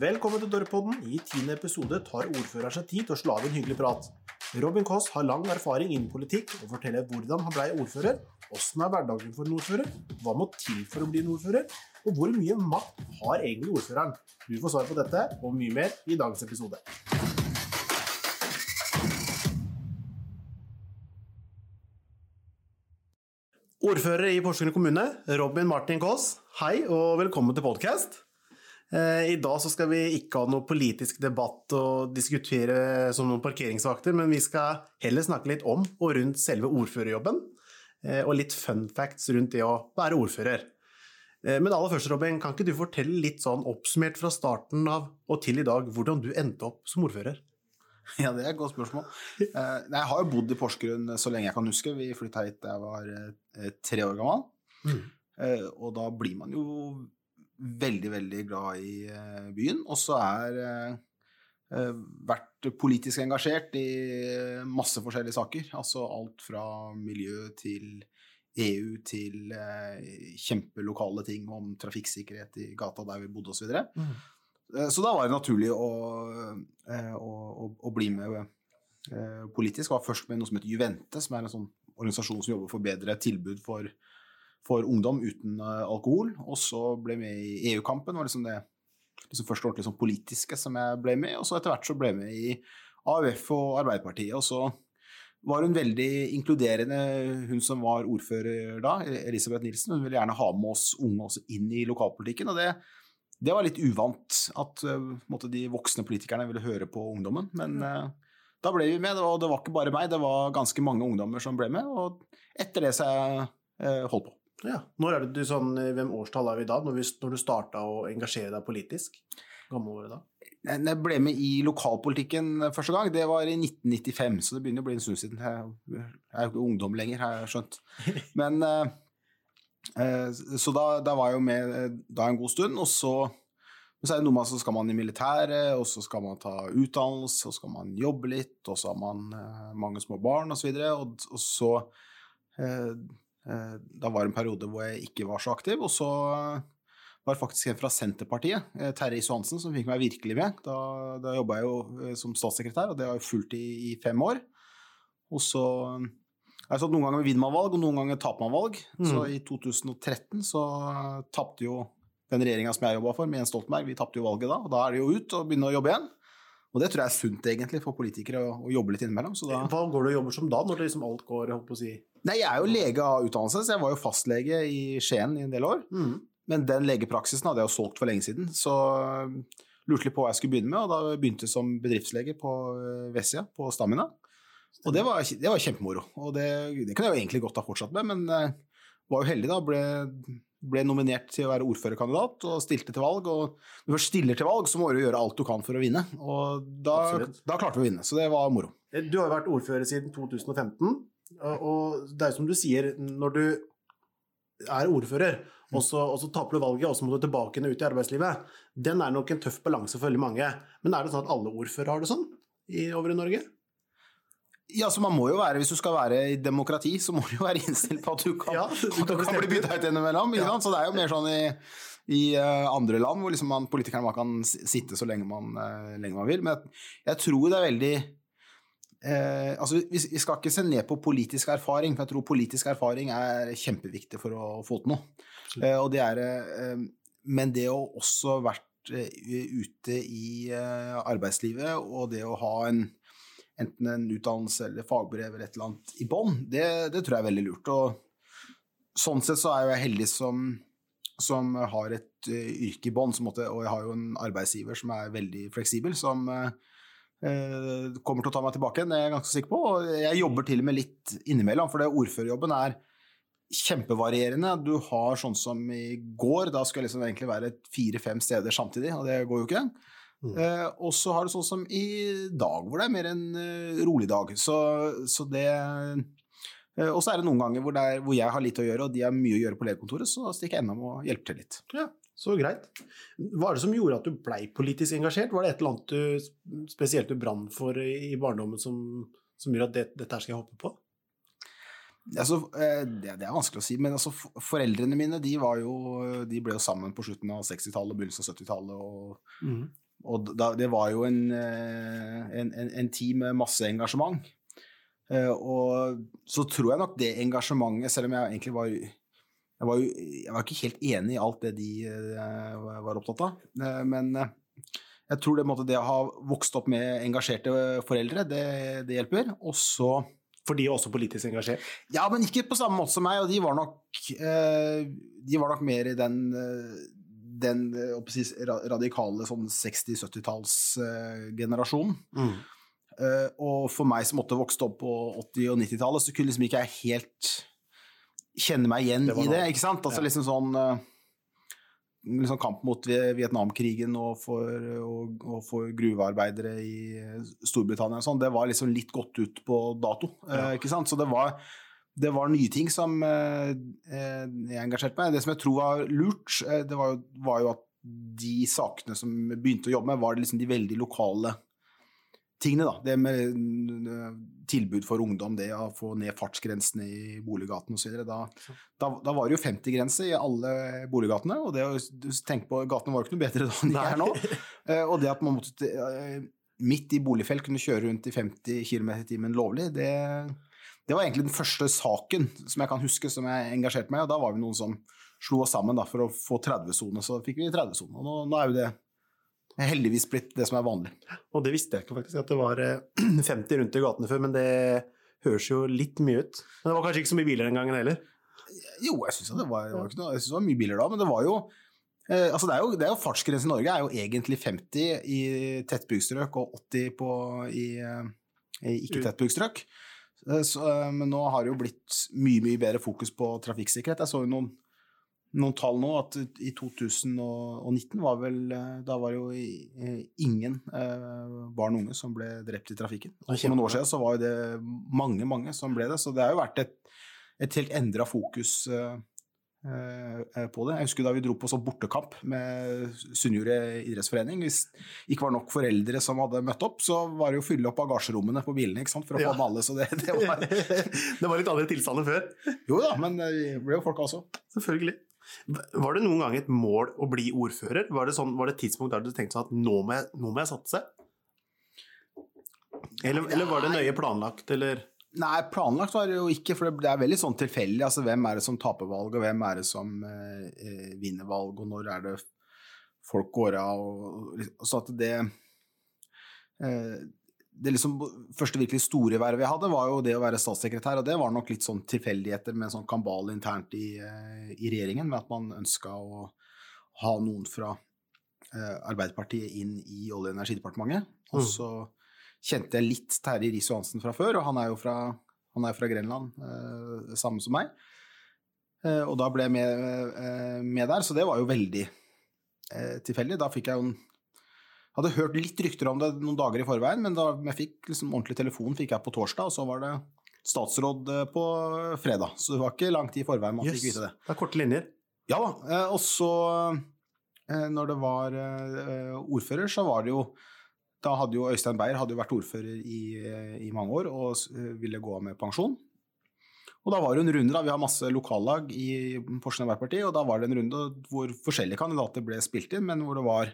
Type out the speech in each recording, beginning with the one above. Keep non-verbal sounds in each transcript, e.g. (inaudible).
Velkommen til Dørpodden. I tiende episode tar ordføreren seg tid til å slå av en hyggelig prat. Robin Koss har lang erfaring innen politikk og forteller hvordan han ble ordfører, åssen er hverdagen for en ordfører, hva må til for å bli en ordfører, og hvor mye makt har egentlig ordføreren? Du får svar på dette og mye mer i dagens episode. Ordfører i Porsgrunn kommune, Robin Martin Kaas, hei og velkommen til podkast. I dag skal vi ikke ha noe politisk debatt og diskutere som noen parkeringsvakter, men vi skal heller snakke litt om og rundt selve ordførerjobben, eh, og litt fun facts rundt det å være ordfører. Eh, men aller først, Robin, kan ikke du fortelle litt sånn oppsummert fra starten av og til i dag hvordan du endte opp som ordfører? Ja, det er et godt spørsmål. Eh, jeg har jo bodd i Porsgrunn så lenge jeg kan huske. Vi flytta hit da jeg var tre år gammel. Mm. Og da blir man jo veldig, veldig glad i byen. Og så er vært politisk engasjert i masse forskjellige saker. Altså alt fra miljø til EU til kjempelokale ting om trafikksikkerhet i gata der vi bodde osv. Så, mm. så da var det naturlig å, å, å, å bli med politisk. Var først med noe som heter Juvente, som er en sånn organisasjon som jobber for bedre tilbud for for ungdom uten uh, alkohol. Og så ble jeg med i EU-kampen. var liksom det liksom første ordentlig sånn politiske som jeg ble med i. Og så etter hvert så ble jeg med i AUF og Arbeiderpartiet. Og så var hun veldig inkluderende, hun som var ordfører da, Elisabeth Nilsen. Hun ville gjerne ha med oss unge også inn i lokalpolitikken. og det, det var litt uvant at måtte, de voksne politikerne ville høre på ungdommen. Men uh, da ble vi med, og det var ikke bare meg, det var ganske mange ungdommer som ble med. Og etter det så jeg uh, holdt på. Ja. Når er det du sånn, Hvem årstall er vi da, når, vi, når du starta å engasjere deg politisk? Gammelåret da? Jeg ble med i lokalpolitikken første gang. Det var i 1995, så det begynner å bli en stund siden. Jeg er jo ikke ungdom lenger, har jeg skjønt. (laughs) Men, så da, da, var jeg jo med da en god stund, og så så er det noe med så skal man i militæret, og så skal man ta utdannelse, og så skal man jobbe litt, og så har man mange små barn osv. Og, og, og så Eh, da var det en periode hvor jeg ikke var så aktiv. Og så var det faktisk en fra Senterpartiet, eh, Terje Johansen, som fikk meg virkelig med. Da, da jobba jeg jo eh, som statssekretær, og det har jeg fulgt i, i fem år. Og så har noen ganger vinner man valg, og noen ganger taper man valg. Mm. Så i 2013 så tapte jo den regjeringa som jeg jobba for, med Jens Stoltenberg, vi tapte jo valget da. Og da er det jo ut og begynne å jobbe igjen. Og det tror jeg er sunt egentlig for politikere å, å jobbe litt innimellom. Da... Hva går du og jobber som da, når liksom alt går holdt på å si Nei, jeg er jo lege av utdannelse, så jeg var jo fastlege i Skien i en del år. Mm. Men den legepraksisen hadde jeg jo solgt for lenge siden, så um, lurte litt på hva jeg skulle begynne med, og da begynte jeg som bedriftslege på uh, Vessia, på Stamina. Og det var, det var kjempemoro. Og det, det, kunne jeg jo egentlig godt ha fortsatt med, men var jo heldig, da. Ble, ble, nominert til å være ordførerkandidat og stilte til valg. Og når du først stiller til valg, så må du gjøre alt du kan for å vinne. Og da, da klarte vi å vinne, så det var moro. Du har jo vært ordfører siden 2015. Og det er jo som du sier, når du er ordfører, og så, og så taper du valget, og så må du tilbake ut i arbeidslivet, den er nok en tøff balanse for veldig mange. Men er det sånn at alle ordførere har det sånn i, over i Norge? Ja, så man må jo være, Hvis du skal være i demokrati, så må du jo være innstilt på at du kan, ja, du kan, du kan bli bytta ut innimellom. Ja. Så det er jo mer sånn i, i uh, andre land hvor liksom man, politikerne man kan sitte så lenge man, uh, lenge man vil. Men jeg, jeg tror det er veldig Eh, altså vi, vi, skal ikke se ned på politisk erfaring, for jeg tror politisk erfaring er kjempeviktig for å få til noe. Eh, og det er, eh, men det å også vært eh, ute i eh, arbeidslivet, og det å ha en, enten en utdannelse eller fagbrev eller et eller annet i bånn, det, det, tror jeg er veldig lurt. Og sånn sett så er jeg heldig som, som har et uh, yrke i bånn, og jeg har jo en arbeidsgiver som er veldig fleksibel, som Eh, kommer til å ta meg tilbake igjen, det er jeg ganske sikker på. Og jeg jobber til og med litt innimellom, for det ordførerjobben er kjempevarierende. Du har sånn som i går, da skal jeg liksom egentlig være fire-fem steder samtidig, og det går jo ikke. Mm. Uh, og så har du sånn som i dag, hvor det er mer en uh, rolig dag. Så, så det eh, Og så er det noen ganger hvor, er, hvor, jeg har litt å gjøre, og de har mye å gjøre på legekontoret, så stikker jeg innom og hjelper til litt. Ja. Så greit. Hva er det som gjorde at du blei politisk engasjert? Var det et eller annet du spesielt du brant for i barndommen som, som gjør at det, dette skal jeg hoppe på? Altså, eh, det, det, er vanskelig å si, men altså, foreldrene mine de, jo, de ble jo sammen på slutten av 60-tallet og begynnelsen av 70-tallet. og mm. Og da, det var jo en, en, en, en tid med masse engasjement. Og så tror jeg nok det engasjementet, selv om jeg egentlig var jeg var, jo, jeg var ikke helt enig i alt det de var opptatt av, men jeg tror det, måte, det å ha vokst opp med engasjerte foreldre, det, det hjelper. Og så For de er også politisk engasjert? Ja, men ikke på samme måte som meg. Og de var nok, eh, de var nok mer i den, eh, den precis, radikale sånn 60-70-tallsgenerasjonen. Mm. Og for meg som måtte vokste opp på 80- og 90-tallet, så kunne liksom ikke jeg helt kjenne meg igjen det i det. ikke sant? Altså ja. liksom sånn liksom kamp mot Vietnamkrigen og for, og, og for gruvearbeidere i Storbritannia og sånn, det var liksom litt gått ut på dato. Eh, ja. ikke sant? Så det var, det var nye ting som eh, eh, jeg engasjerte meg i. Det som jeg tror var lurt, det var jo, var jo, at de sakene som begynte å jobbe med, var liksom de veldig lokale tingene. da. Det med tilbud for ungdom, det å få ned fartsgrensene i boliggatene osv. Da, da, da var det jo 50-grense i alle boliggatene, og det å tenke på gatene var jo ikke noe bedre (laughs) da enn de er nå. (laughs) Eh, og det at man måtte eh, midt i boligfelt kunne kjøre rundt i 50 km i timen lovlig, det, det, var egentlig den første saken som jeg kan huske som jeg engasjerte meg i, og da var vi noen som slo oss sammen da, for å få 30-sone, så fikk vi 30-sone. Og nå, nå er jo det heldigvis blitt det som er vanlig. Og det visste jeg ikke faktisk, at det var 50 eh, (clears throat) rundt i gatene før, men det høres jo litt mye ut. Men det var kanskje ikke så mye biler den gangen heller? Jo, jeg syns det, var, det, det var mye biler da, men det var jo eh, altså det er jo, jo Fartsgrensen i Norge er jo egentlig 50 i tettbygd og 80 på, i, eh, i ikke-tettbygd strøk. Eh, men nå har det jo blitt mye, mye bedre fokus på trafikksikkerhet. Jeg så jo noen noen tall nå at i 2019 var vel eh, Da var jo eh, ingen eh, barn og unge som ble drept i trafikken. Og for noen år siden så var det mange, mange som ble det. Så det har jo vært et, et helt endra fokus på det. Jeg husker da vi dro på sånn bortekamp med Sunnjordet idrettsforening. Hvis det ikke var nok foreldre som hadde møtt opp, så var det jo å fylle opp bagasjerommene på bilene ikke sant? for å ja. få med alle. Så det, det, var (laughs) Det var litt andre tilstander før? Jo da, men det ble jo folk også. Selvfølgelig. Var det noen gang et mål å bli ordfører? Var det, sånn, var det et tidspunkt der du tenkte sånn at nå må jeg, nå må jeg satse? Eller, eller, var det nøye planlagt, eller? Nei, planlagt var det jo ikke, for det er veldig sånn tilfeldig. Altså, hvem er det som taper valg, og hvem er det som eh, eh vinner valg, og når er det folk går av? Og, og, så at det eh, det liksom, første virkelig store vervet jeg hadde, var jo det å være statssekretær. Og det var nok litt sånn tilfeldigheter med en sånn kambal internt i, eh, i, regjeringen, med at man ønska å ha noen fra eh, Arbeiderpartiet inn i Olje- og energidepartementet. Og mm. Kjente jeg litt Terje Riis-Johansen fra før, og han er jo fra, han er fra Grenland, eh, samme som meg. Eh, og da ble jeg med, eh, med, der, så det var jo veldig eh, tilfeldig. Da fikk jeg jo en hadde hørt litt rykter om det noen dager i forveien, men da jeg fikk liksom ordentlig telefon fikk jeg på torsdag, og så var det statsråd eh, på fredag. Så det var ikke lang tid i forveien man yes. fikk vite det. Det er korte linjer. Ja da. Eh, og så, eh, når det var ordfører, så var det jo Da hadde jo Øystein Beyer hadde vært ordfører i, i mange år og ville gå av med pensjon. Og da var det en runde, da, Vi har masse lokallag i Porsgrunn Arbeiderparti, og da var det en runde hvor forskjellige kandidater ble spilt inn, men hvor det var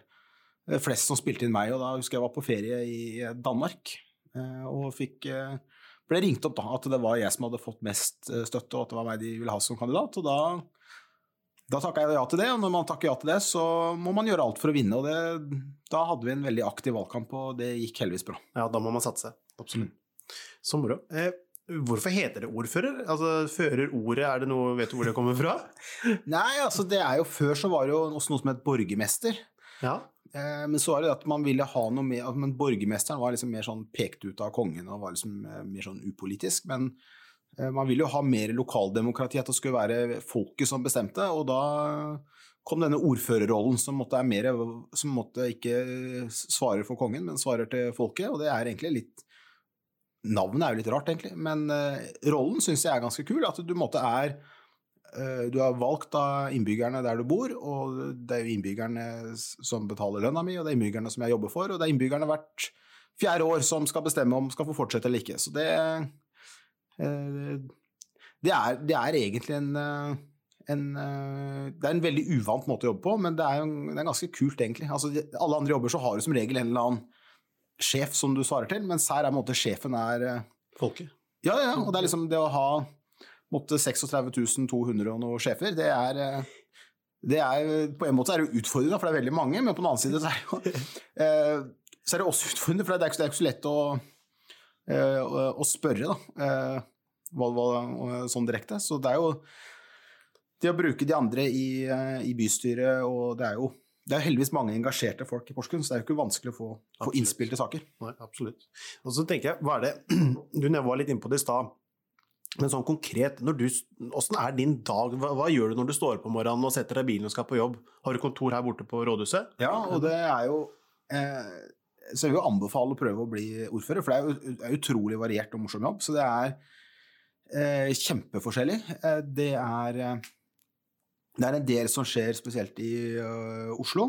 Eh, flest som spilte inn meg. Og da husker jeg var på ferie i Danmark eh, og fikk eh, ble ringt opp da, at det var jeg som hadde fått mest støtte, og at det var meg de ville ha som kandidat. Og da, da takka jeg ja til det, og når man takker ja til det, så må man gjøre alt for å vinne. Og det, da hadde vi en veldig aktiv valgkamp, og det gikk heldigvis bra. Ja, da må man satse. Absolutt. Mm. Så moro. Eh, hvorfor heter det ordfører? Altså, Fører ordet, er det noe, vet du hvor det kommer fra? (laughs) Nei, altså det er jo Før så var det jo også noe som het borgermester. Ja. Eh, men så var det at man ville ha noe mer Men borgermesteren var liksom mer sånn pekt ut av kongen og var liksom eh, mer sånn upolitisk. Men man ville jo ha mer lokaldemokrati, at det skulle være folket som bestemte. Og da kom denne ordførerrollen som mer, som måtte ikke svare for kongen, men svarer til folket. Og det er egentlig litt Navnet er jo litt rart, egentlig, men rollen syns jeg er ganske kul. At du måtte er Eh, du er valgt av innbyggerne der du bor, og det er jo innbyggerne som betaler lønna mi, og det er innbyggerne som jeg jobber for, og det er innbyggerne hvert fjerde år som skal bestemme om skal få fortsette eller ikke. Så det, eh, det, er, det er, egentlig en, en, det er en veldig uvant måte å jobbe på, men det er, det er ganske kult, egentlig. Altså, alle andre jobber så har du som regel en eller annen sjef som du svarer til, mens her er på en måte sjefen er Folket? Ja, ja, og det er liksom det å ha måtte 36 200 og noe sjefer, det er, det er På en måte er det utfordrende, for det er veldig mange, men på den annen side så er det, jo, (laughs) så er det også utfordrende, for det er ikke så lett å, å, å spørre, da. Hva, hva, sånn direkte. Så det er jo det å bruke de andre i, i bystyret, og det er jo det er heldigvis mange engasjerte folk i Porsgrunn, så det er jo ikke vanskelig å få, få innspill til saker. Nei, absolutt. Og så tenker jeg, hva er det (clears throat) Du var litt inne på det i stad. Men sånn konkret, når du, hvordan er din dag? Hva, hva, gjør du når du står opp om morgenen og setter deg i bilen og skal på jobb? Har du kontor her borte på rådhuset? Ja, og det er jo eh, Så jeg vil anbefale å prøve å bli ordfører, for det er jo utrolig variert og morsom jobb. Så det er eh, kjempeforskjellig. Eh, det er eh, det er en del som skjer spesielt i uh, Oslo.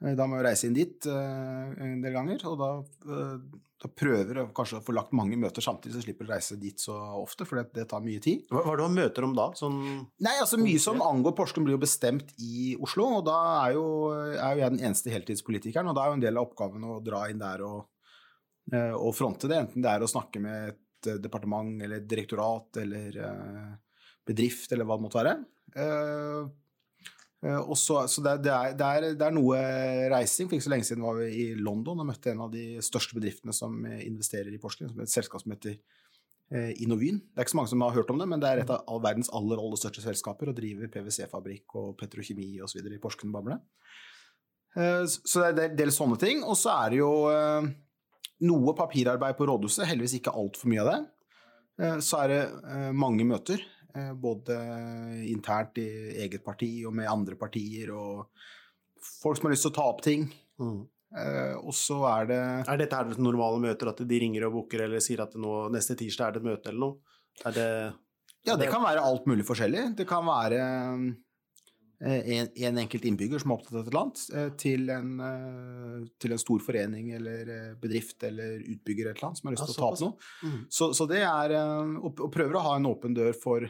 Eh, da må jeg reise inn dit uh, en del ganger, og da, uh, da prøver jeg kanskje å få lagt mange møter samtidig, så slipper jeg å reise dit så ofte, for det, det tar mye tid. Hva, hva er det man møter om da? Sånn Nei, altså Mye som angår Porsgrunn blir jo bestemt i Oslo, og da er jo, er jo jeg den eneste heltidspolitikeren, og da er jo en del av oppgaven å dra inn der og, og fronte det, enten det er å snakke med et departement eller et direktorat eller bedrift eller hva det måtte være. Uh, også, så det, det, er, det, er, det, er, noe reising. For ikke så lenge siden var vi i London og møtte en av de største bedriftene som investerer i Porsgrunn, et selskap som heter uh, Innovyn. Det er ikke så mange som har hørt om det, men det er et av verdens aller, aller største selskaper og driver PwC-fabrikk og petrokjemi osv. i Porsgrunn-Bable. Så det er en del sånne ting. Og så er det jo noe papirarbeid på rådhuset, heldigvis ikke altfor mye av det. Så er det mange møter. Eh, både internt i eget parti og med andre partier, og folk som har lyst til å ta opp ting. Mm. Uh, og så er det Er dette her normale møter, at de ringer og booker eller sier at nå, neste tirsdag er det et møte eller noe? Er det Ja, det kan være alt mulig forskjellig. Det kan være en, en, enkelt innbygger som er opptatt av et eller annet, til en, til en, stor forening eller bedrift eller utbygger et eller annet som har lyst til ja, å ta opp noe. Mm. Så, så, det er å, prøver prøve å ha en åpen dør for,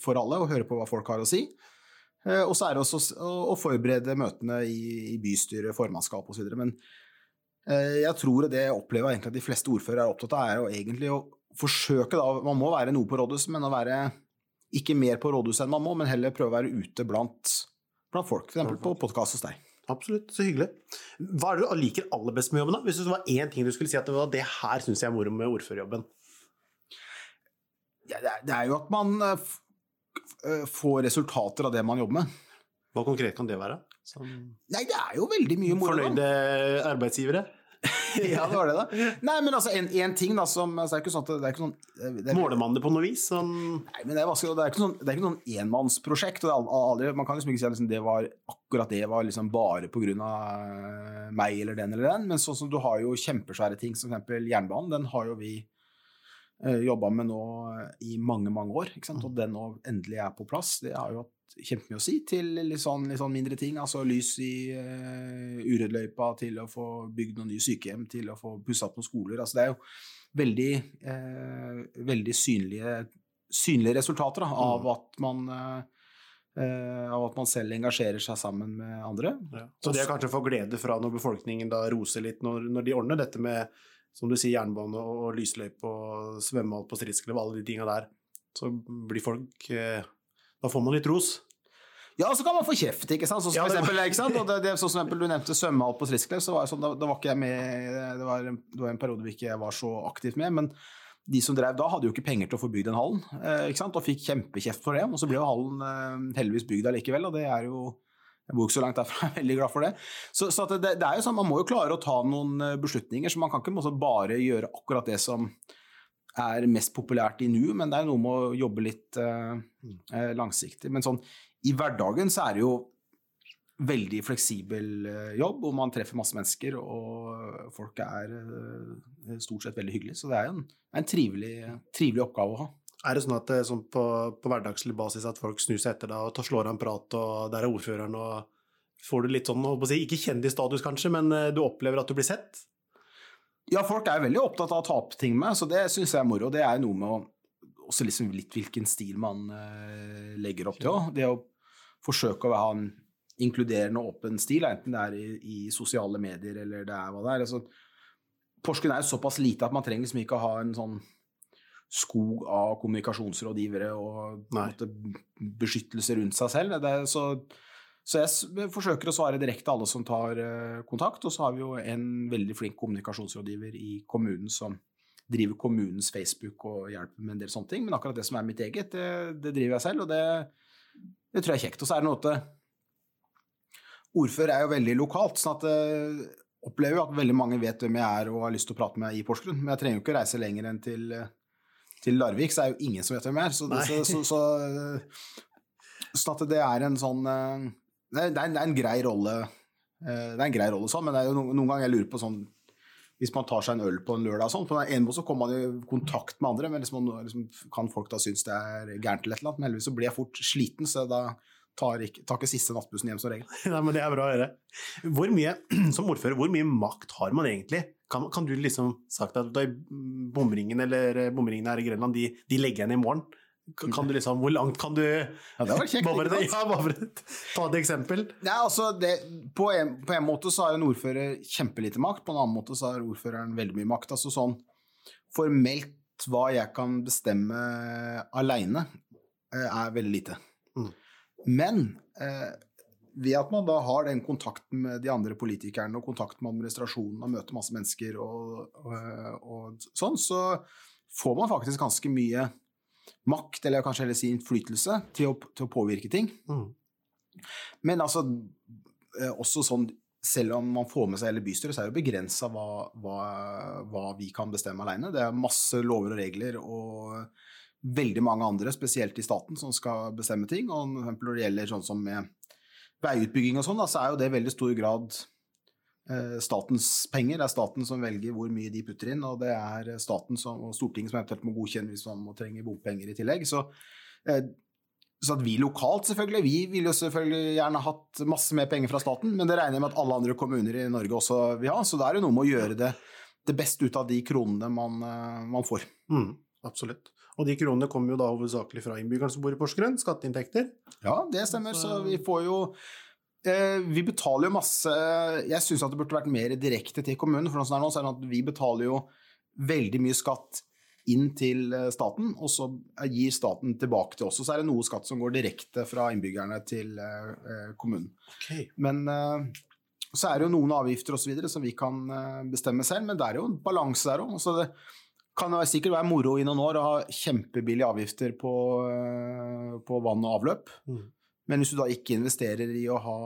for alle og høre på hva folk har å si. Og så er det også å forberede møtene i, i bystyre, formannskap osv. Men jeg tror det jeg opplever egentlig at de fleste ordførere er opptatt av, er å egentlig å forsøke, da, man må være noe på rådhuset, men å være ikke mer på rådhuset enn man må, men heller prøve å være ute blant, blant folk, f.eks. på podkast hos deg. Absolutt, så hyggelig. Hva er det du liker aller best med jobben? da? Hvis det var én ting du skulle si at det var det her syns jeg er moro med ordførerjobben? Ja, det, er, jo at man uh, får resultater av det man jobber med. Hva konkret kan det være? Som Nei, det er jo veldig mye moro. Fornøyde arbeidsgivere? (laughs) ja, det var det, da. Nei, men altså, en, en ting da som altså, Det er ikke sånn, at det er ikke sånn det er, Måler man det på noe vis? Sånn... Nei, men det er, det er ikke sånn, det er ikke noen enmannsprosjekt. Aldri, man kan liksom ikke si at liksom, det var akkurat det var liksom bare av eh, meg eller den eller den, men sånn som du har jo kjempesvære ting, som f.eks. jernbanen. Den har jo vi eh, jobba med nå i mange, mange år. Sant? Og den nå endelig er på plass. Det har jo hatt kjempemye å si til litt sånn, litt sånn, mindre ting. Altså lys i uh, Urødløypa, til å få bygd noen nye sykehjem, til å få pussa opp noen skoler. Altså det er jo veldig, uh, veldig synlige, synlige resultater da, av, mm. at man, uh, av at man selv engasjerer seg sammen med andre. Ja. Så det er kanskje å få glede fra når befolkningen da roser litt, når, når de ordner dette med som du sier, jernbane og lysløype og svømmehall på stridsklev, alle de tinga der, så blir folk da får man litt ros. Ja, så kan man få kjeft, ikke sant. Sånn som, ja, eksempel, ikke sant? Og det, det, så som du nevnte svømmehall på Stridsklev, så var sånn, da, da, var ikke jeg med det var, det var, en periode vi ikke var så aktivt med. men de som drev da, hadde jo ikke penger til å få bygd den hallen, eh, og fikk kjempekjeft for det. Og så ble jo hallen eh, heldigvis bygd allikevel, og det er jo jeg bor ikke så langt derfra, (laughs) jeg er veldig glad for det. Så, så det, det, er jo sånn, Man må jo klare å ta noen eh, beslutninger, så man kan ikke bare gjøre akkurat det som er mest populært i nu, men det er noe med å jobbe litt eh, langsiktig. Men sånn i hverdagen så er det jo veldig fleksibel uh, jobb, og man treffer masse mennesker, og folk er stort sett veldig hyggelige. Så det er en, en trivelig, trivelig, oppgave å ha. Er det sånn at det er sånn på, på, hverdagslig basis at folk snur seg etter deg og tar, slår av en prat, og der er ordføreren, og får du litt sånn, si, ikke kjendisstatus kanskje, men du opplever at du blir sett? Ja, folk er veldig opptatt av å ta opp ting med, så det syns jeg er moro. Det er noe med å, også liksom litt hvilken stil man legger opp til òg. Det å forsøke å ha en inkluderende og åpen stil, enten det er i, i, sosiale medier eller det er hva det er. Altså, Porsgrunn er jo såpass lite at man trenger liksom ikke å ha en sånn skog av kommunikasjonsrådgivere og måte, beskyttelse rundt seg selv. Det, så, så, jeg forsøker å svare direkte alle som tar uh, kontakt. Og så har vi jo en veldig flink kommunikasjonsrådgiver i kommunen som driver kommunens Facebook og hjelper med en del sånne ting. Men akkurat det som er mitt eget, det, det driver jeg selv, og det, det, tror jeg er kjekt. Og så er det noe at ordfører er jo veldig lokalt. sånn at jeg eh, opplever at veldig mange vet hvem jeg er og har lyst til å prate med i Porsgrunn. Men jeg trenger jo ikke reise lenger enn til, eh, til Larvik, så er jo ingen som vet hvem er. Så, så, så, så, så at det er en sånn eh, Det er, det er en grei rolle. Det er en grei rolle sånn, men det er jo noen, noen ganger jeg lurer på sånn hvis man tar seg en øl på en lørdag og sånn, på en måte så kommer man i kontakt med andre, men liksom, liksom, kan folk da synes det er gærent eller et eller annet. Men heldigvis så blir jeg fort sliten, så da tar ikke, tar ikke siste nattbussen hjem som regel. (laughs) Nei, men Det er bra å høre. Hvor mye, (clears throat) som ordfører, hvor mye makt har man egentlig? Kan, kan du liksom sagt at bomringen eller eh, bomringene her i Grenland, de, de legger igjen i morgen? Kan du liksom, Hvor langt kan du (laughs) Ja, det var kjekt. (laughs) Bare, ja, bare ta et eksempel. Nei, altså, det, på, en, på, en, måte så har en ordfører kjempelite makt, på en annen måte så har ordføreren veldig mye makt. Altså sånn formelt hva jeg kan bestemme aleine, eh, er veldig lite. Mm. Men eh, ved at man da har den kontakten med de andre politikerne og kontakten med administrasjonen og møter masse mennesker og, og, og, sånn, så får man faktisk ganske mye makt, eller kanskje heller si innflytelse, til å, til å påvirke ting. Mm. Men altså eh, også sånn selv om man får med seg hele bystyret, så er det begrensa hva, hva, hva, vi kan bestemme alene. Det er masse lover og regler og veldig mange andre, spesielt i staten, som skal bestemme ting. Og når det gjelder sånn som med veiutbygging og sånn, så er jo det i veldig stor grad eh, statens penger. Det er staten som velger hvor mye de putter inn, og det er staten som, og Stortinget som eventuelt må godkjenne hvis man må trenge bompenger i tillegg. Så, eh, så at vi lokalt, selvfølgelig, vi ville jo selvfølgelig gjerne hatt masse mer penger fra staten, men det regner jeg med at alle andre kommuner i Norge også vil ha, så da er det noe med å gjøre det, det beste ut av de kronene man, eh, man får. Mm, absolutt. Og de kronene kommer jo da hovedsakelig fra innbyggerne som bor i Porsgrunn, skatteinntekter. Ja, det stemmer, så vi får jo eh, vi betaler jo masse Jeg syns det burde vært mer direkte til kommunen. For sånn er nå, så er det at vi betaler jo veldig mye skatt inn til eh, staten, og så gir staten tilbake til oss. Og så er det noe skatt som går direkte fra innbyggerne til eh, kommunen. Okay. Men så er det jo noen avgifter osv. som vi kan bestemme selv, men det er jo en balanse der òg kan det sikkert være moro i noen år å ha kjempebillige avgifter på, eh, på vann og avløp. Mm. Men hvis du da ikke investerer i å ha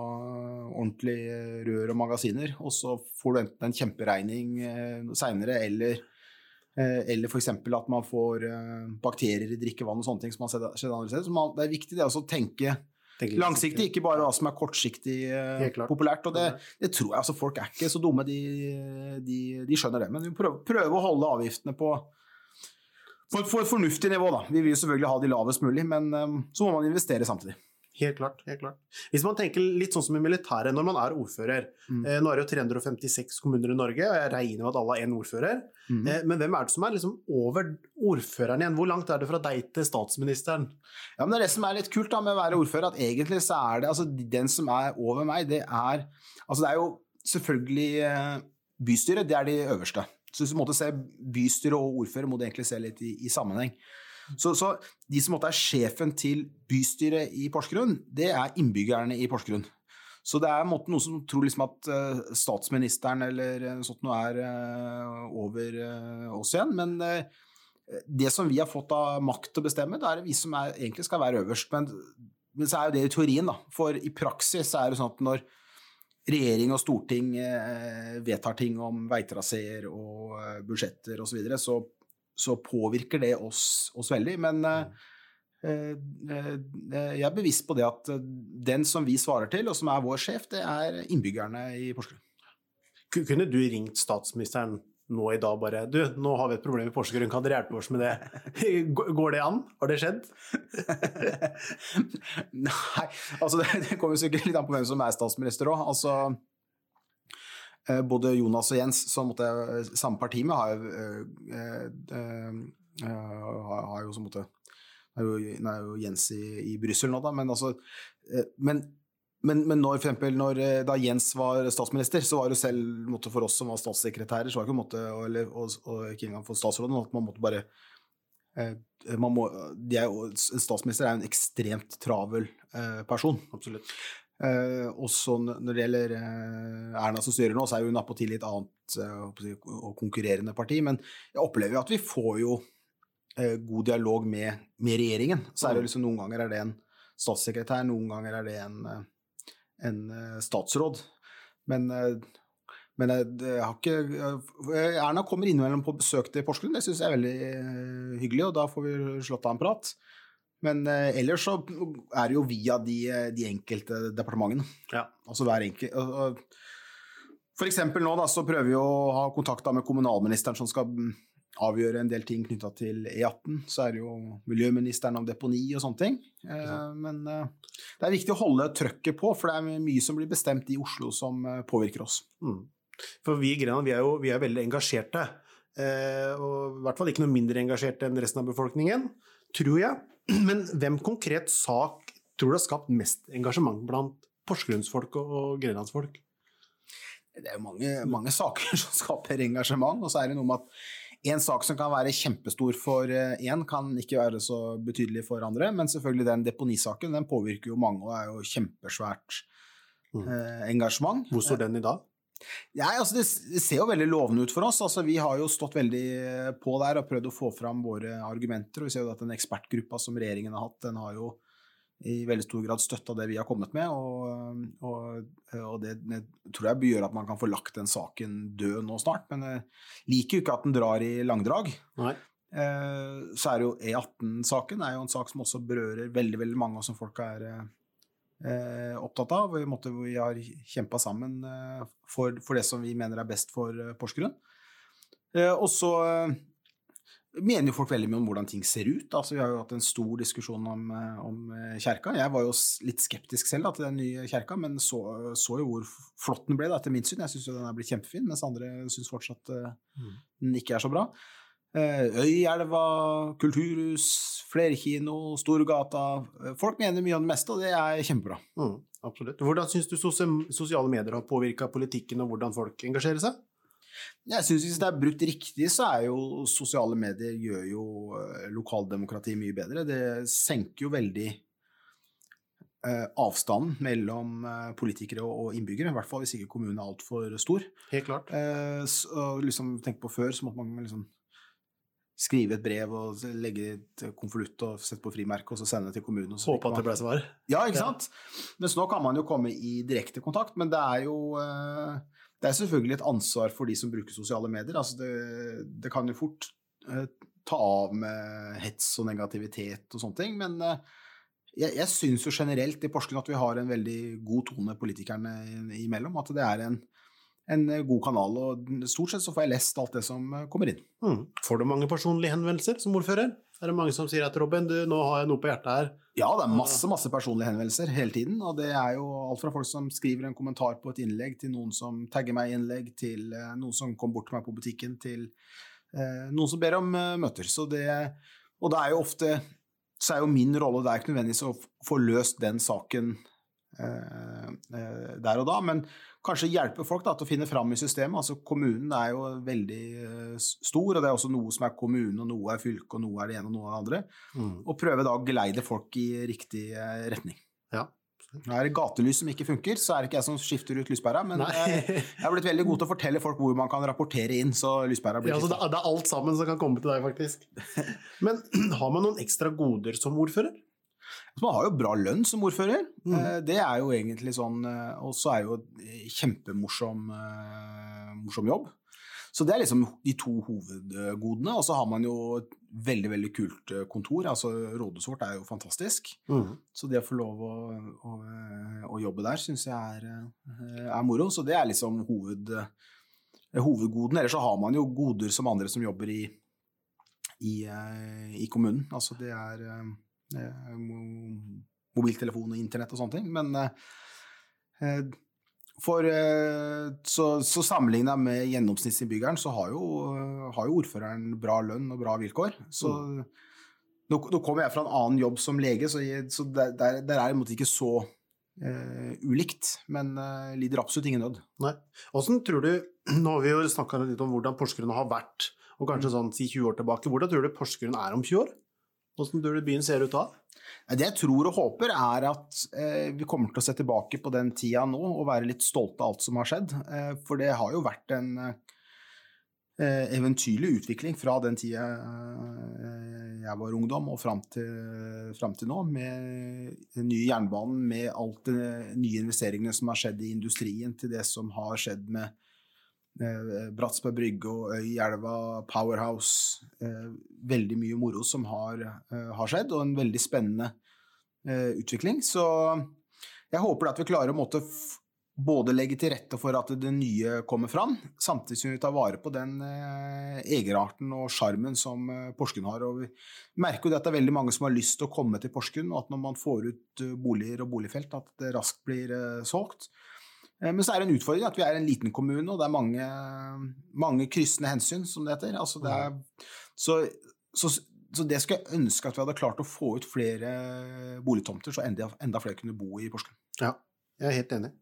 ordentlige rør og magasiner, og så får du enten en kjemperegning eh, seinere, eller, eh, eller f.eks. at man får eh, bakterier i drikkevann og sånne ting som har skjedd andre steder. Så det er viktig det å tenke Langsiktig, ikke bare hva som er kortsiktig uh, populært. og det, det, tror jeg altså Folk er ikke så dumme, de, de, de skjønner det. Men vi prøver, prøver å holde avgiftene på, på, på, et fornuftig nivå. da. Vi vil selvfølgelig ha de lavest mulig, men um, så må man investere samtidig. Helt klart. helt klart. Hvis man tenker litt sånn som i militæret når man er ordfører mm. eh, Nå er det jo 356 kommuner i Norge, og jeg regner med at alle har én ordfører. Mm. Eh, men hvem er det som er liksom over ordføreren igjen? Hvor langt er det fra deg til statsministeren? Ja, men Det er det som er litt kult da, med å være ordfører, at egentlig så er det altså den som er over meg, det er Altså det er jo selvfølgelig eh, bystyret, det er de øverste. Så hvis du måtte se bystyre og ordfører, må du egentlig se litt i, i sammenheng. Så, så, de som måtte er sjefen til bystyret i Porsgrunn, det er innbyggerne i Porsgrunn. Så det er måte, noen som tror liksom at uh, statsministeren eller sånt noe er uh, over oss igjen. Men det som vi har fått av makt til å bestemme, det er vi som er, egentlig skal være øverst. Men, men, så er jo det i teorien, da. For i praksis er det sånn at når regjering og storting vedtar ting om veitraseer og budsjetter osv., så, videre, så så påvirker det oss, oss veldig. Men uh, jeg er bevisst på det at den som vi svarer til, og som er vår sjef, det er innbyggerne i Porsgrunn. Kunne du ringt statsministeren nå i dag bare Du, nå har vi et problem i Porsgrunn, kan dere hjelpe oss med det? (laughs) Går det an? Har det skjedd? (laughs) Nei, altså det, (laughs) det kommer sikkert litt an på hvem som er statsminister òg. Altså, Eh, både Jonas og Jens, som måtte, samme parti med, har, jo så måtte Nå er jo, jo Jens i, i Brussel nå, da, men altså eh, Men, men, men når, for eksempel, når, eh, da Jens var statsminister, så var det selv måtte, for oss som var statssekretærer, så var det ikke måte, eller, og, og, ikke engang for statsråden, at man måtte bare eh, man må, er jo, En statsminister er jo en ekstremt travel eh, person. Absolutt. Eh, også når det gjelder eh, Erna som styrer nå, så er hun attpåtil til et annet eh, og konkurrerende parti. Men jeg opplever jo at vi får jo eh, god dialog med, med, regjeringen. Så er det mm. liksom noen ganger er det en statssekretær, noen ganger er det en, en statsråd. Men, men jeg, jeg, har ikke Erna kommer innimellom på besøk til Porsgrunn, det syns jeg er veldig hyggelig, og da får vi slått av en prat. Men eh, ellers så er det jo via de, de enkelte departementene. Ja. Altså hver enkelt For eksempel nå da, så prøver vi å ha kontakt med kommunalministeren som skal avgjøre en del ting knytta til E18. Så er det jo miljøministeren om deponi og sånne ting. Eh. Men eh, det er viktig å holde trøkket på, for det er mye som blir bestemt i Oslo som eh, påvirker oss. Mm. For vi i Grenland vi er jo vi er veldig engasjerte. og i hvert fall ikke noe mindre engasjerte enn resten av befolkningen, tror jeg. (clears throat) Men hvem konkret sak tror du har skapt mest engasjement blant porsgrunnsfolk og grenlandsfolk? Det er jo mange, mange, saker (laughs) som skaper engasjement, og så er det noe med at en sak som kan være kjempestor for én, eh, kan ikke være så betydelig for andre. Men selvfølgelig den deponisaken den påvirker jo mange og er jo kjempesvært mm. eh, engasjement. Hvor står den i dag? Ja, altså det, ser jo veldig lovende ut for oss. Altså, vi har jo stått veldig eh, på der og prøvd å få fram våre argumenter. og Vi ser jo at den ekspertgruppa som regjeringen har hatt, den har jo i veldig stor grad støtta det vi har kommet med. Og, og, og det, det, tror jeg gjør at man kan få lagt den saken død nå snart. Men jeg liker jo ikke at den drar i langdrag. Nei. Eh, så er jo E18-saken er jo en sak som også berører veldig veldig mange, og som folk er eh, eh, opptatt av. Vi, måtte, vi har kjempa sammen eh, for, for, det som vi mener er best for eh, Porsgrunn. Eh, og så eh, mener jo folk veldig mye om hvordan ting ser ut. Altså, vi har jo hatt en stor diskusjon om, om kjerka. Jeg var jo litt skeptisk selv da, til den nye kjerka, men så, så, jo hvor flott den ble, da, etter mitt syn. Jeg syns den er blitt kjempefin, mens andre syns fortsatt uh, den ikke er så bra. Uh, Øyelva, kulturhus, flerkino, Storgata. Folk mener mye om det meste, og det er kjempebra. Mm, absolutt. Hvordan syns du sosiale medier har påvirka politikken, og hvordan folk engasjerer seg? Jeg synes Hvis det er brukt riktig, så er jo sosiale medier gjør jo lokaldemokratiet lokaldemokrati mye bedre. Det senker jo veldig eh, avstanden mellom eh, politikere og innbyggere, i hvert fall hvis ikke kommunen er altfor stor. Helt klart. Eh, så, liksom, tenk på før, så måtte man liksom skrive et brev og legge et konvolutt og sette på frimerke og så sende det til kommunen. Håpe at det ble svar. Ja, ikke sant. Ja. Mens nå kan man jo komme i direkte kontakt, men det er jo eh, det er selvfølgelig et ansvar for de som bruker sosiale medier. Altså det, det, kan jo fort eh, ta av med hets og negativitet og sånne ting, men eh, jeg, jeg syns jo generelt i Porsgrunn at vi har en veldig god tone politikerne imellom. At det er en en eh, god kanal, og stort sett så får jeg lest alt det som eh, kommer inn. Mm. Får du mange personlige henvendelser som ordfører? Er det mange som sier at Robin, du, nå har jeg noe på hjertet her? Ja, det er masse masse personlige henvendelser hele tiden. Og det er jo alt fra folk som skriver en kommentar på et innlegg, til noen som tagger meg i innlegg, til uh, noen som kom bort til meg på butikken, til eh, noen som ber om eh, møter. Så det, og det er jo ofte så er jo min rolle det er ikke nødvendigvis å få løst den saken der og da, men kanskje hjelpe folk da, til å finne fram i systemet. Altså Kommunen er jo veldig uh, stor, og det er også noe som er kommune, og noe er fylke, og noe er det ene og noe er det andre. Mm. Og prøve da å geleide folk i riktig uh, retning. Ja. Er det gatelys som ikke funker, så er det ikke jeg som skifter ut lyspæra. Men jeg, jeg har blitt veldig god til å fortelle folk hvor man kan rapportere inn. så lyspæra blir ja, altså det, er alt sammen som kan komme til deg, faktisk. (laughs) Men (clears throat) har man noen ekstra goder som ordfører? Man har jo bra lønn som ordfører. Mm. Eh, det er jo egentlig sånn eh, Og så er jo kjempemorsom eh, morsom jobb. Så det er liksom de to hovedgodene. Og så har man jo et veldig veldig kult kontor. altså Rådhuset vårt er jo fantastisk. Mm. Så det å få lov å, å, å jobbe der syns jeg er, er, moro. Så det er liksom hoved, hovedgoden. Eller så har man jo goder som andre som jobber i, i, i kommunen. Altså det er mobiltelefon og internett og sånne ting. Men eh, for, eh, så, så sammenligna med gjennomsnittsinnbyggeren, så har jo, har jo, ordføreren bra lønn og bra vilkår. Så mm. nå, nå, kommer jeg fra en annen jobb som lege, så, jeg, så der, der, der, er det ikke så uh, ulikt. Men uh, lider absolutt ingen nød. Nei. Tror du, (clears throat) Nå har vi jo snakka litt om hvordan Porsgrunn har vært, og kanskje mm. sånn si 20 år tilbake. Hvordan tror du Porsgrunn er om 20 år? Hvordan tror du byen ser ut da? Det jeg tror og håper, er at eh, vi kommer til å se tilbake på den tida nå og være litt stolte av alt som har skjedd. Eh, for det har jo vært en eh, eventyrlig utvikling fra den tida eh, jeg var ungdom og fram til, fram til nå, med den nye jernbanen, med alt de nye investeringene som har skjedd i industrien, til det som har skjedd med Bratsberg brygge og Øy elva, Powerhouse. Eh, veldig mye moro som har, eh, har, skjedd, og en veldig spennende utvikling. Så jeg håper at vi klarer å måtte både legge til rette for at det nye kommer fram, samtidig som vi tar vare på den egenarten og sjarmen som Porsgrunn har. Og vi merker jo at det er veldig mange som har lyst til å komme til Porsgrunn, og at når man får ut boliger og boligfelt, at det raskt blir solgt. Eh, men så er det en utfordring at vi er en liten kommune, og det er mange, mange kryssende hensyn, som det heter. Altså det er, så, så, så, det skulle jeg ønske at vi hadde klart å få ut flere boligtomter, så enda, enda flere kunne bo i Porsgrunn. Ja, jeg er helt enig.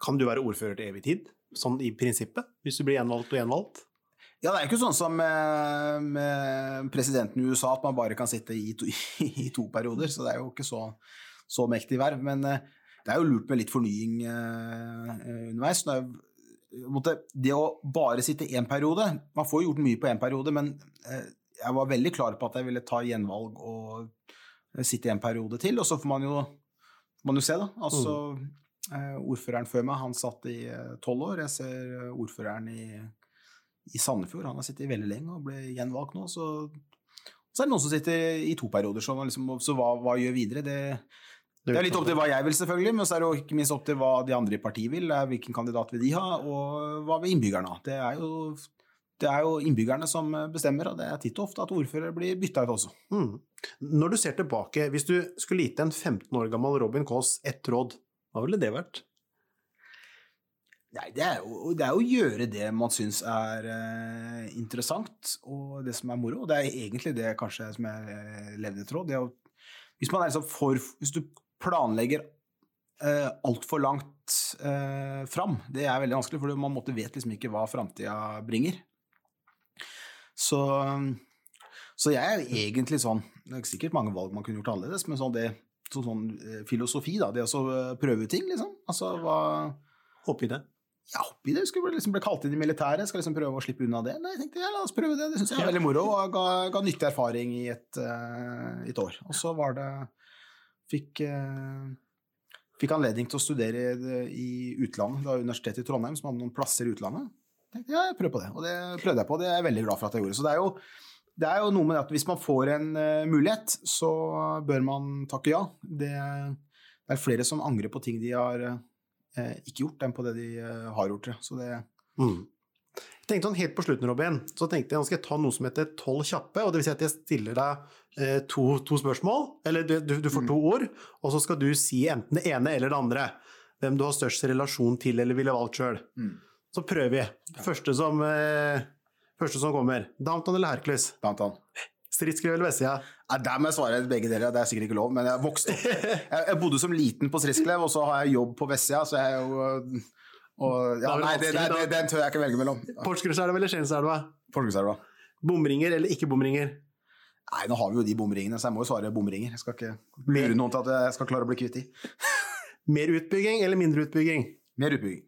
Kan du være ordfører til evig tid, sånn i prinsippet, hvis du blir gjenvalgt og gjenvalgt? Ja, det er ikke sånn som med, med, presidenten i USA, at man bare kan sitte i to, (laughs) i to perioder. Så det er jo ikke så, så mektig verv. Men eh, det er jo lurt med litt fornying uh, underveis. Måtte, det å bare sitte én periode Man får gjort mye på én periode, men uh, jeg var veldig klar på at jeg ville ta gjenvalg og sitte en periode til. Og så får man jo, man jo se, da. Altså, uh, ordføreren før meg, han satt i tolv år. Jeg ser ordføreren i, i Sandefjord, han har sittet veldig lenge og ble gjenvalgt nå. Så, så er det noen som sitter i to perioder, så, liksom, så hva, hva, gjør videre? Det, det er litt opp til hva jeg vil, selvfølgelig, men så er det jo ikke minst opp til hva de andre i partiet vil. Hvilken kandidat vil de ha, og hva vil innbyggerne ha. Det er jo, det er jo innbyggerne som bestemmer, og det er titt og ofte at ordfører blir bytta ut også. Mm. Når du ser tilbake, hvis du skulle gitt en 15 år gammel Robin Kaas ett råd, hva ville det vært? Nei, det er, jo, det er jo å gjøre det man syns er eh, interessant, og det som er moro. Og det er egentlig det kanskje som jeg uh, levde et råd. Hvis man er liksom for Hvis du planlegger eh, altfor langt eh, fram. Det er veldig vanskelig, for man måtte vet liksom ikke hva framtida bringer. Så, så, jeg er egentlig sånn Det er sikkert mange valg man kunne gjort annerledes, men sånn, det, så, sånn eh, filosofi, da. Det å prøve ting, liksom. Altså hva Hoppe i det? Ja, hoppe i det. Skulle liksom bli kalt inn i militæret. Skal liksom prøve å slippe unna det. Nei, jeg tenkte ja, la oss prøve det. Det syns jeg er veldig moro, og ga, ga nyttig erfaring i et, uh, et år. Og så var det fikk, eh, fikk anledning til å studere i utlandet. Det var Universitetet i Trondheim som hadde noen plasser i utlandet. Tenkte ja, jeg prøver på det, og det prøvde jeg på. og Det er jeg veldig glad for at jeg gjorde. Så det er jo, det er jo noe med at hvis man får en uh, mulighet, så bør man takke ja. Det, er flere som angrer på ting de har ikke gjort, enn på det de har gjort. Så det, mm tenkte sånn Helt på slutten Robin, så tenkte jeg at jeg ta noe som heter tolv kjappe. og det vil si at Jeg stiller deg eh, to, to, spørsmål, eller du, du, får to mm. ord, og så skal du si enten det ene eller det andre. Hvem du har størst relasjon til eller ville valgt sjøl. Mm. Så prøver vi. Første som, eh, første som kommer. Downton eller Hercules? Downton. Stridsskrev eller Vessia? Ja, der må jeg svare begge deler. Det er sikkert ikke lov, men jeg vokste opp. (laughs) Jeg, jeg bodde som liten på Stridsklev, og så har jeg jobb på Vessia, så jeg er jo og, ja, nei, det, det, det, den tør jeg ikke velge mellom. Porsgrunnselva eller Skienselva? Porsgrunnselva. Bomringer eller ikke bomringer? Nei, nå har vi jo de bomringene, så jeg må jo svare bomringer. Jeg skal ikke lure noen til at jeg skal klare å bli kvitt de. (laughs) Mer utbygging eller mindre utbygging? Mer utbygging.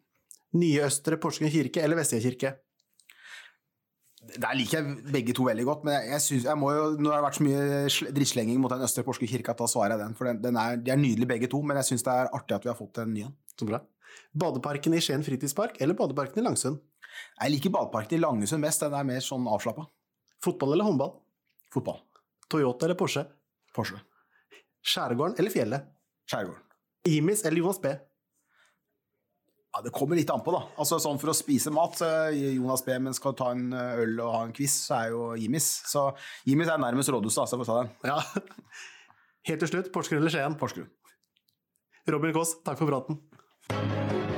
Nye Østre Porsgrunn kirke eller Vestre kirke? Der liker jeg begge to veldig godt, men jeg, jeg synes, jeg må jo, nå har det vært så mye drittslenging mot den Østre Porsgrunn kirke at da svarer jeg den. For den, den er, de er nydelige begge to, men jeg syns det er artig at vi har fått en ny en. Så bra. Badeparken i Skien fritidspark eller badeparken i Langsund? Jeg liker badeparken i Langesund mest. Den er mer sånn avslappa. Fotball eller håndball? Fotball. Toyota eller Porsche? Porsche. Skjærgården eller fjellet? Skjærgården. Imis eller Jonas B? Ja, Det kommer litt an på, da. Altså sånn For å spise mat, Jonas B, men skal ta en eh, øl og ha en quiz, så er jo Jimis. Så Jimis er nærmest rådhuset, altså, for å ta den. Ja. Helt til slutt, Porsgrunn eller Skien? Porsgrunn. Robin Kaas, takk for praten. Thank you.